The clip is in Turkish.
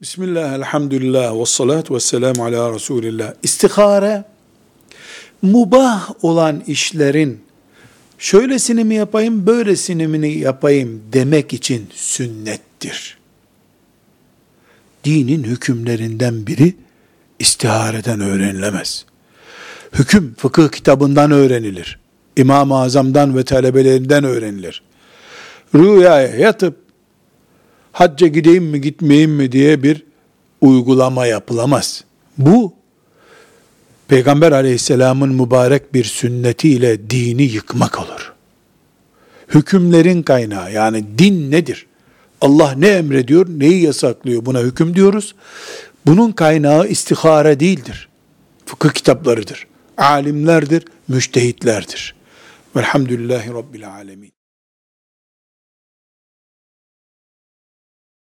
Bismillah, elhamdülillah, ve salatu ve selamu ala Resulillah. İstihare, mubah olan işlerin şöylesini mi yapayım, böylesini mi yapayım demek için sünnettir. Dinin hükümlerinden biri istihareden öğrenilemez. Hüküm fıkıh kitabından öğrenilir. İmam-ı Azam'dan ve talebelerinden öğrenilir. Rüyaya yatıp hacca gideyim mi gitmeyeyim mi diye bir uygulama yapılamaz. Bu Peygamber aleyhisselamın mübarek bir sünnetiyle dini yıkmak olur. Hükümlerin kaynağı yani din nedir? Allah ne emrediyor, neyi yasaklıyor buna hüküm diyoruz. Bunun kaynağı istihare değildir. Fıkıh kitaplarıdır. Alimlerdir, müştehitlerdir. Velhamdülillahi Rabbil Alemin.